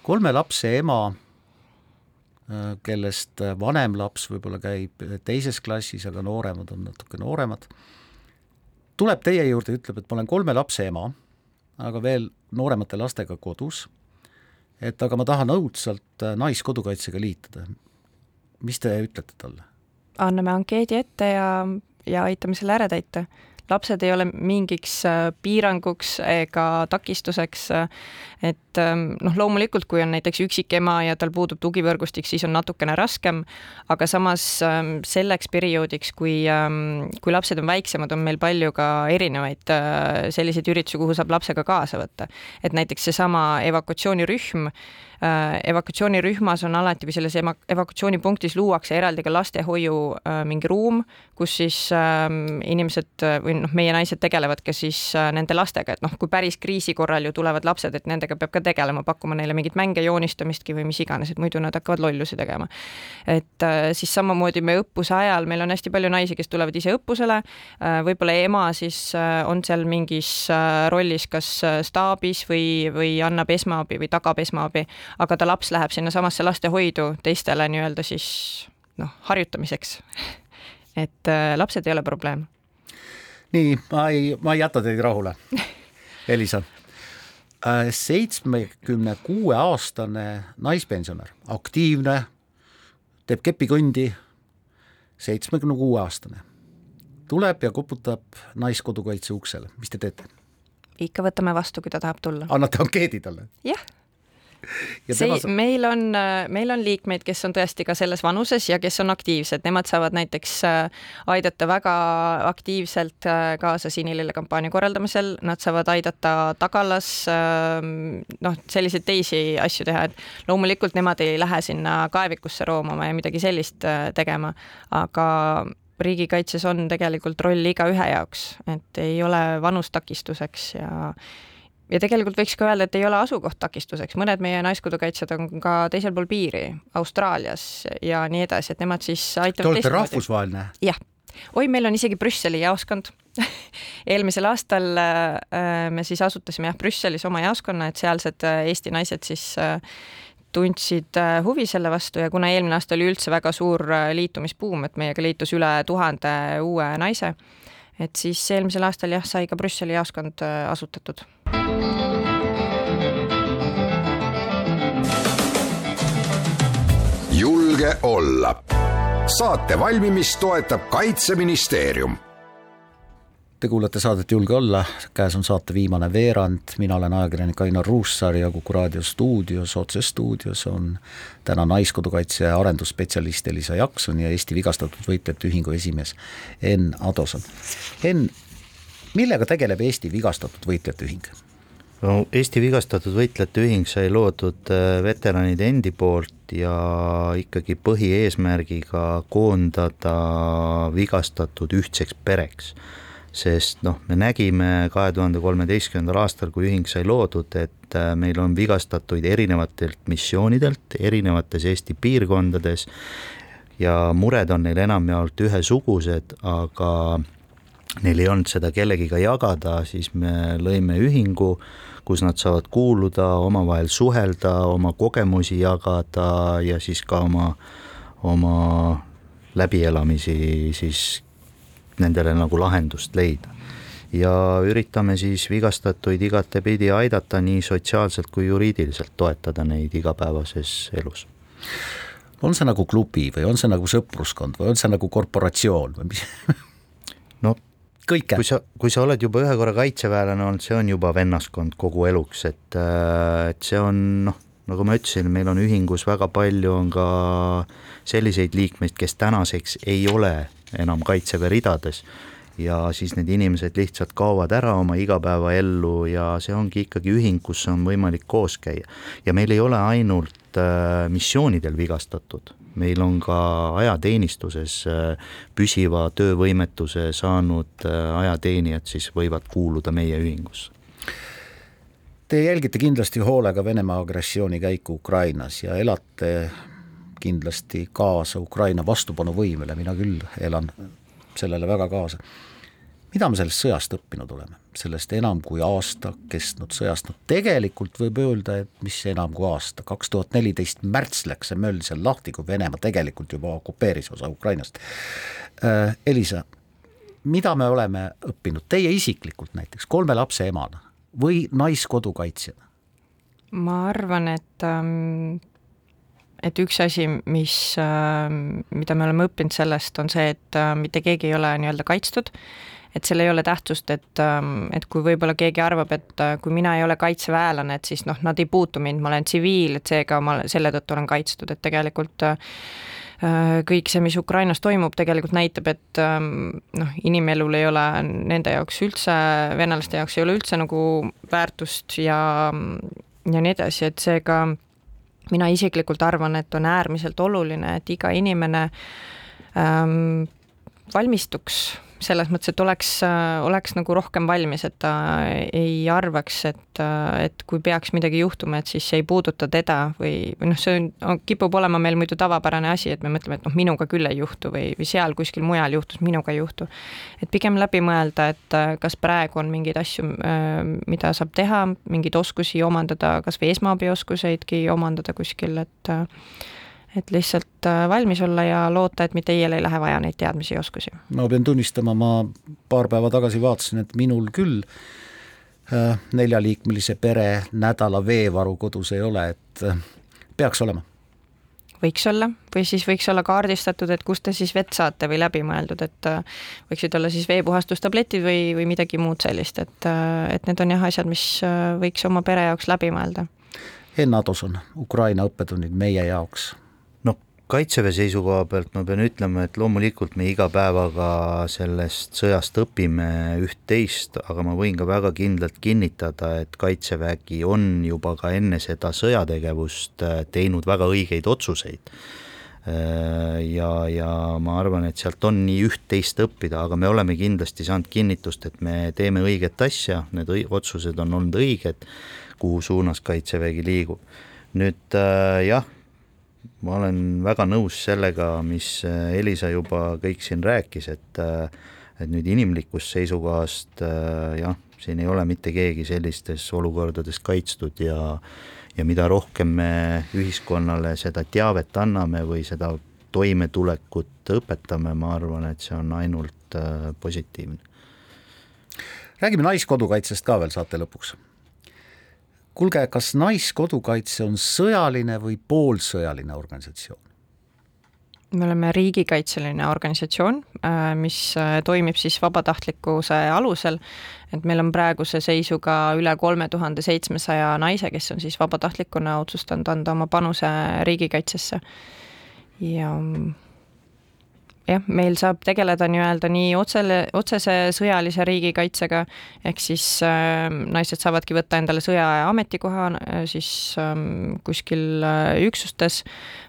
kolme lapse ema kellest äh, vanem laps võib-olla käib teises klassis, aga nooremad on natuke nooremad, tuleb teie juurde, ütleb, et ma olen kolme lapse ema, aga veel nooremate lastega kodus, et aga ma tahan õudselt äh, Naiskodukaitsega liituda. mis te ütlete talle? anname ankeedi ette ja, ja aitame selle ära täita lapsed ei ole mingiks äh, piiranguks ega takistuseks. Äh, et ähm, noh, loomulikult, kui on näiteks üksikema ja tal puudub tugivõrgustik, siis on natukene raskem, aga samas ähm, selleks perioodiks, kui, ähm, kui lapsed on väiksemad, on meil palju ka erinevaid äh, selliseid üritusi, kuhu saab lapsega kaasa võtta. et näiteks seesama evakuatsioonirühm evakuatsioonirühmas on alati või selles evakuatsioonipunktis luuakse eraldi ka lastehoiu äh, mingi ruum, kus siis ähm, inimesed äh, või noh, meie naised tegelevad ka siis nende lastega, et noh, kui päris kriisi korral ju tulevad lapsed, et nendega peab ka tegelema, pakkuma neile mingeid mänge, joonistamistki või mis iganes, et muidu nad hakkavad lollusi tegema. et siis samamoodi me õppuse ajal, meil on hästi palju naisi, kes tulevad ise õppusele, võib-olla ema siis on seal mingis rollis kas staabis või, või annab esmaabi või tagab esmaabi aga ta laps läheb sinnasamasse lastehoidu teistele nii-öelda siis noh, harjutamiseks et äh, lapsed ei ole probleem. nii, ma ei, ma ei jäta teid rahule Elisa äh,. seitsmekümne kuue aastane naispensionär, aktiivne, teeb kepikõndi, seitsmekümne kuue aastane, tuleb ja koputab Naiskodukaitse uksele, mis te teete? ikka võtame vastu, kui ta tahab tulla. annate ankeedi talle? jah see, saab... meil on, meil on liikmeid, kes on tõesti ka selles vanuses ja kes on aktiivsed, nemad saavad näiteks äh, aidata väga aktiivselt äh, kaasa Sinilille kampaania korraldamisel, nad saavad aidata tagalas, ähm, noh, selliseid teisi asju teha, et loomulikult nemad ei lähe sinna kaevikusse roomama ja midagi sellist äh, tegema, aga riigikaitses on tegelikult roll igaühe jaoks, et ei ole vanus takistuseks ja ja tegelikult võiks ka öelda, et ei ole asukoht takistuseks, mõned meie naiskodukaitsjad on ka teisel pool piiri, Austraalias ja nii edasi, et nemad siis aitavad. Te olete rahvusvaheline? jah, oi, meil on isegi Brüsseli jaoskond eelmisel aastal äh, me siis asutasime jah, Brüsselis oma jaoskonna, et sealsed äh, Eesti naised siis äh, tundsid äh, huvi selle vastu ja kuna eelmine aasta oli üldse väga suur äh, liitumisbuum, et meiega liitus üle tuhande uue naise, et siis eelmisel aastal jah, sai ka Brüsseli jaoskond äh, asutatud. Julge olla. Saate valmimist toetab Kaitseministeerium Te kuulate saadet Julge olla, käes on saate viimane veerand, mina olen ajakirjanik Ainar Ruussaar ja Kuku raadio stuudios, otsestuudios on täna Naiskodukaitse ja arendusspetsialist Elisa Jakson ja Eesti Vigastatud Võitlejate Ühingu esimees Enn Adoson. Enn, millega tegeleb Eesti Vigastatud Võitlejate Ühing? no Eesti Vigastatud Võitlejate Ühing sai loodud äh, veteranide endi poolt ja ikkagi põhieesmärgiga koondada vigastatud ühtseks pereks sest noh, me nägime kahe tuhande kolmeteistkümnendal aastal, kui ühing sai loodud, et äh, meil on vigastatuid erinevatelt missioonidelt, erinevates Eesti piirkondades ja mured on neil enamjaolt ühesugused, aga neil ei olnud seda kellegiga jagada, siis me lõime ühingu, kus nad saavad kuuluda, omavahel suhelda, oma kogemusi jagada ja siis ka oma, oma läbielamisi siis nendele nagu lahendust leida. ja üritame siis vigastatuid igatepidi aidata nii sotsiaalselt kui juriidiliselt, toetada neid igapäevases elus. on see nagu klubi või on see nagu sõpruskond või on see nagu korporatsioon või mis no kõike. kui sa, kui sa oled juba ühe korra kaitseväelane olnud, see on juba vennaskond kogu eluks, et, äh, et see on noh, nagu ma ütlesin, meil on ühingus väga palju on ka selliseid liikmeid, kes tänaseks ei ole enam Kaitseväe ridades ja siis need inimesed lihtsalt kaovad ära oma igapäevaellu ja see ongi ikkagi ühing, kus on võimalik koos käia. ja meil ei ole ainult äh, missioonidel vigastatud, meil on ka ajateenistuses äh, püsiva töövõimetuse saanud äh, ajateenijad siis võivad kuuluda meie ühingusse. Te jälgite kindlasti hoolega Venemaa agressiooni käiku Ukrainas ja elate kindlasti kaasa Ukraina vastupanuvõimele, mina küll elan sellele väga kaasa. mida me sellest sõjast õppinud oleme, sellest enam kui aasta kestnud sõjast, no tegelikult võib öelda, et mis enam kui aasta, kaks tuhat neliteist märts läks see möll seal lahti, kui Venemaa tegelikult juba okupeeris osa Ukrainast äh,. Elisa, mida me oleme õppinud, teie isiklikult näiteks, kolme lapse emana või naiskodukaitsjana? ma arvan, et ähm, et üks asi, mis, äh, mida me oleme õppinud sellest, on see, et äh, mitte keegi ei ole nii-öelda kaitstud, et seal ei ole tähtsust, et, ähm, et kui võib-olla keegi arvab, et äh, kui mina ei ole kaitseväelane, et siis noh, nad ei puutu mind, ma olen tsiviil, et seega ma selle tõttu olen kaitstud, et tegelikult kõik see, mis Ukrainas toimub, tegelikult näitab, et ähm, noh, inimelul ei ole nende jaoks üldse, venelaste jaoks ei ole üldse nagu väärtust ja, ja nii edasi, et seega mina isiklikult arvan, et on äärmiselt oluline, et iga inimene ähm, valmistuks selles mõttes, et oleks, oleks nagu rohkem valmis, et ta ei arvaks, et, et kui peaks midagi juhtuma, et siis ei puuduta teda või, või noh, see on, kipub olema meil muidu tavapärane asi, et me mõtleme, et noh, minuga küll ei juhtu või, või seal kuskil mujal juhtus, minuga ei juhtu. et pigem läbi mõelda, et kas praegu on mingeid asju, mida saab teha, mingeid oskusi omandada, kas või esmaabioskuseidki omandada kuskil, et et lihtsalt äh, valmis olla ja loota, et mitte iial ei lähe vaja neid teadmisi ja oskusi. ma pean tunnistama, ma paar päeva tagasi vaatasin, et minul küll äh, neljaliikmelise pere nädala veevaru kodus ei ole, et äh, peaks olema võiks olla või siis võiks olla kaardistatud, et kust te siis vett saate või läbimõeldud, et võiksid olla siis veepuhastustabletid või, või midagi muud sellist, et, et need on jah, asjad, mis võiks oma pere jaoks läbi mõelda. Enn Adoson, Ukraina õppetunnid meie jaoks kaitseväe seisukoha pealt ma pean ütlema, et loomulikult me iga päevaga sellest sõjast õpime üht-teist, aga ma võin ka väga kindlalt kinnitada, et kaitsevägi on juba ka enne seda sõjategevust äh, teinud väga õigeid otsuseid. Äh, ja, ja ma arvan, et sealt on nii üht-teist õppida, aga me oleme kindlasti saanud kinnitust, et me teeme õiget asja, need otsused on olnud õiged, kuhu suunas kaitsevägi liigub. nüüd äh, jah, ma olen väga nõus sellega, mis äh, Elisa juba kõik siin rääkis, et äh, et nüüd inimlikust seisukohast äh, jah, siin ei ole mitte keegi sellistes olukordades kaitstud ja ja mida rohkem me ühiskonnale seda teavet anname või seda toimetulekut õpetame, ma arvan, et see on ainult positiivne. räägime Naiskodukaitsest ka veel saate lõpuks kuulge, kas Naiskodukaitse on sõjaline või poolsõjaline organisatsioon? me oleme riigikaitseline organisatsioon, äh, mis äh, toimib siis vabatahtlikkuse alusel, et meil on praeguse seisuga üle kolme tuhande seitsmesaja naise, kes on siis vabatahtlikuna otsustanud anda oma panuse riigikaitsesse. ja jah, meil saab tegeleda nii-öelda nii otsele, otsese sõjalise riigikaitsega, ehk siis äh, naised saavadki võtta endale sõjaaja ametikoha äh, siis äh, kuskil äh, üksustes.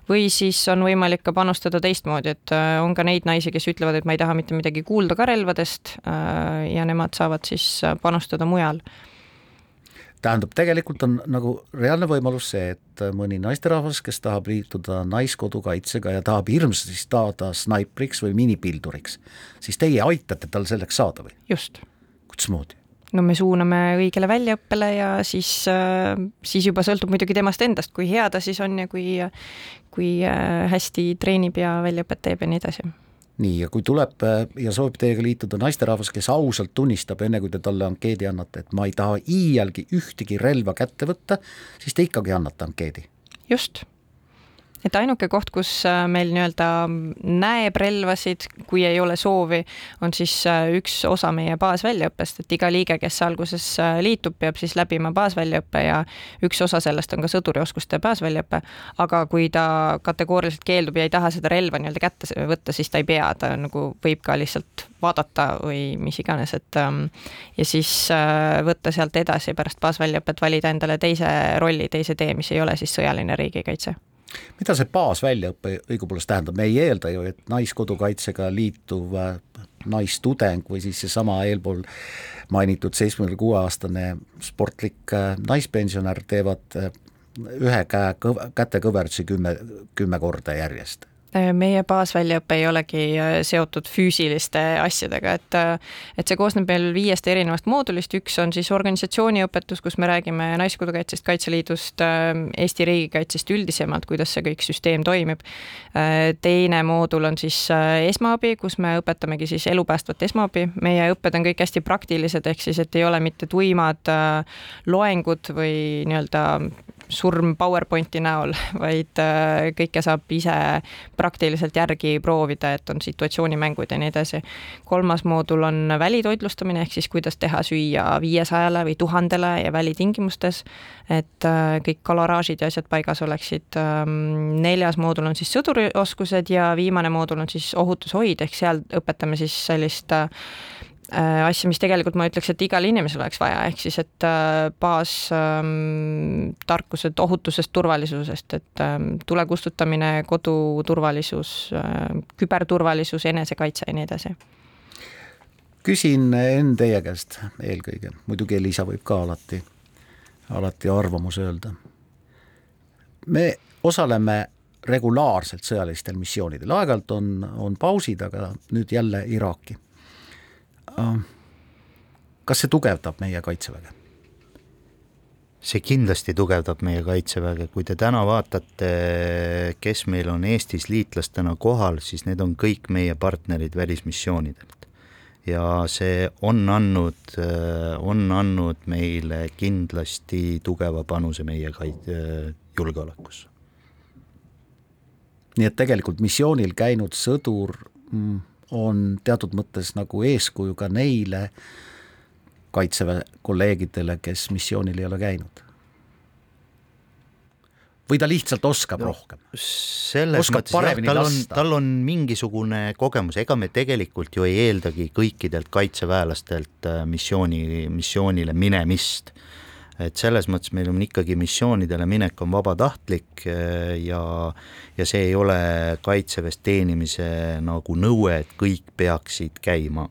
Või siis on võimalik ka panustada teistmoodi, et äh, on ka neid naisi, kes ütlevad, et ma ei taha mitte midagi kuulda ka relvadest äh, ja nemad saavad siis äh, panustada mujal tähendab, tegelikult on nagu reaalne võimalus see, et mõni naisterahvas, kes tahab liituda Naiskodukaitsega ja tahab hirmsasti saada snaipriks või minipilduriks, siis teie aitate tal selleks saada või? just. kuidasmoodi? no me suuname õigele väljaõppele ja siis, äh, siis juba sõltub muidugi temast endast, kui hea ta siis on ja kui, kui äh, hästi treenib ja väljaõpet teeb ja nii edasi nii, ja kui tuleb äh, ja soovib teiega liituda naisterahvas, kes ausalt tunnistab, enne kui te talle ankeedi annate, et ma ei taha iialgi ühtegi relva kätte võtta, siis te ikkagi annate ankeedi? just et ainuke koht, kus äh, meil nii-öelda näeb relvasid, kui ei ole soovi, on siis äh, üks osa meie baasväljaõppest, et iga liige, kes alguses äh, liitub, peab siis läbima baasväljaõppe ja üks osa sellest on ka sõdurioskuste baasväljaõpe. aga kui ta kategooriliselt keeldub ja ei taha seda relva nii-öelda kätte võtta, siis ta ei pea, ta nagu võib ka lihtsalt vaadata või mis iganes, et ähm, ja siis võtta sealt edasi pärast baasväljaõpet valida endale teise rolli, teise tee, mis ei ole siis sõjaline riigikaitse mida see baasväljaõpe õigupoolest tähendab, me ei eelda ju, et Naiskodukaitsega liituv äh, naistudeng või siis seesama eelpool mainitud seitsmekümne kuue aastane sportlik äh, naispensionär teevad äh, ühe käe kõv-, kätekõverdusi kümme, kümme korda järjest meie baasväljaõpe ei olegi äh, seotud füüsiliste asjadega, et äh, et see koosneb meil viiest erinevast moodulist, üks on siis organisatsiooniõpetus, kus me räägime Naiskodukaitsest, Kaitseliidust, Eesti riigikaitsest üldisemalt, kuidas see kõik süsteem toimib. teine moodul on siis esmaabi, kus me õpetamegi siis elupäästvat esmaabi, meie õpped on kõik hästi praktilised, ehk siis et ei ole mitte tuimad loengud või nii-öelda surm PowerPointi näol, vaid äh, kõike saab ise praktiliselt järgi proovida, et on situatsioonimängud ja nii edasi. kolmas moodul on välitoitlustamine, ehk siis kuidas teha süüa viiesajale või tuhandele ja välitingimustes, et äh, kõik kaloraažid ja asjad paigas oleksid. Ähm, neljas moodul on siis sõdurioskused ja viimane moodul on siis ohutushoid, ehk seal õpetame siis sellist äh, asja, mis tegelikult ma ütleks, et igal inimesel oleks vaja, ehk siis et äh, baastarkused ähm, ohutusest, turvalisusest, et ähm, tule kustutamine, koduturvalisus, äh, küberturvalisus, enesekaitse ja nii edasi. küsin Enn teie käest eelkõige, muidugi Elisa võib ka alati, alati arvamuse öelda. me osaleme regulaarselt sõjalistel missioonidel, aeg-ajalt on, on pausid, aga nüüd jälle Iraaki Äh, kas see tugevdab meie Kaitseväge? see kindlasti tugevdab meie Kaitseväge, kui te täna vaatate, kes meil on Eestis liitlastena kohal, siis need on kõik meie partnerid välismissioonidelt. ja see on andnud, on andnud meile kindlasti tugeva panuse meie kait-, julgeolekusse. nii et tegelikult missioonil käinud sõdur mm, on teatud mõttes nagu eeskuju ka neile kaitseväe kolleegidele, kes missioonil ei ole käinud? või ta lihtsalt oskab no, rohkem? selles oskab mõttes jah, tal on, tal on mingisugune kogemus, ega me tegelikult ju ei eeldagi kõikidelt kaitseväelastelt äh, missiooni, missioonile minemist et selles mõttes meil on ikkagi missioonidele minek on vabatahtlik eh, ja, ja see ei ole kaitseväes teenimise nagu nõue, et kõik peaksid käima.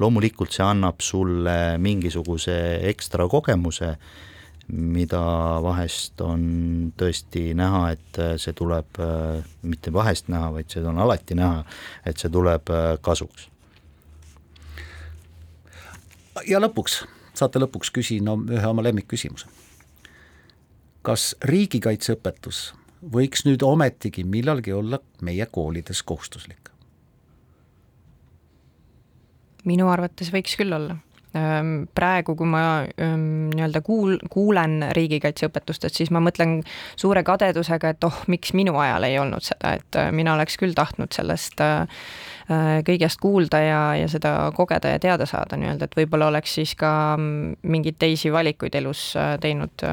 loomulikult see annab sulle mingisuguse ekstra kogemuse, mida vahest on tõesti näha, et see tuleb, eh, mitte vahest näha, vaid seda on alati näha, et see tuleb eh, kasuks. ja lõpuks saate lõpuks küsin no, ühe oma lemmikküsimuse. kas riigikaitseõpetus võiks nüüd ometigi millalgi olla meie koolides kohustuslik? minu arvates võiks küll olla, praegu, kui ma nii-öelda kuul-, kuulen riigikaitseõpetustest, siis ma mõtlen suure kadedusega, et oh, miks minu ajal ei olnud seda, et äh, mina oleks küll tahtnud sellest äh, äh, kõigest kuulda ja, ja seda kogeda ja teada saada nii-öelda, et võib-olla oleks siis ka mm, mingeid teisi valikuid elus teinud.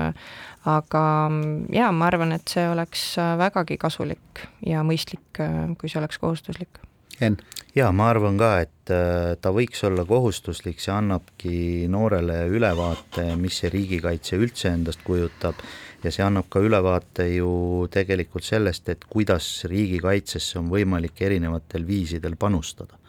aga mm, jaa, ma arvan, et see oleks vägagi kasulik ja mõistlik, kui see oleks kohustuslik Enn? Jaa, ma arvan ka, et äh, ta võiks olla kohustuslik, see annabki noorele ülevaate, mis see riigikaitse üldse endast kujutab. Ja see annab ka ülevaate ju tegelikult sellest, et kuidas riigikaitsesse on võimalik erinevatel viisidel panustada.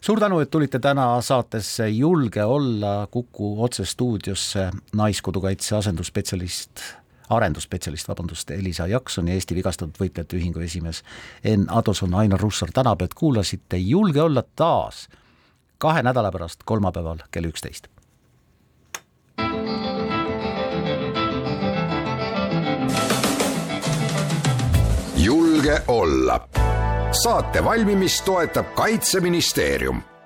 Suur tänu, et tulite täna saatesse Julge olla Kuku otsestuudiosse Naiskodukaitse asendusspetsialist arendusspetsialist, vabandust, Elisa Jakson ja Eesti Vigastatud Võitlejate Ühingu esimees Enn Adoson, Ainar Russar tänab, et kuulasite Julge olla taas kahe nädala pärast kolmapäeval kell üksteist. julge olla. saate valmimist toetab Kaitseministeerium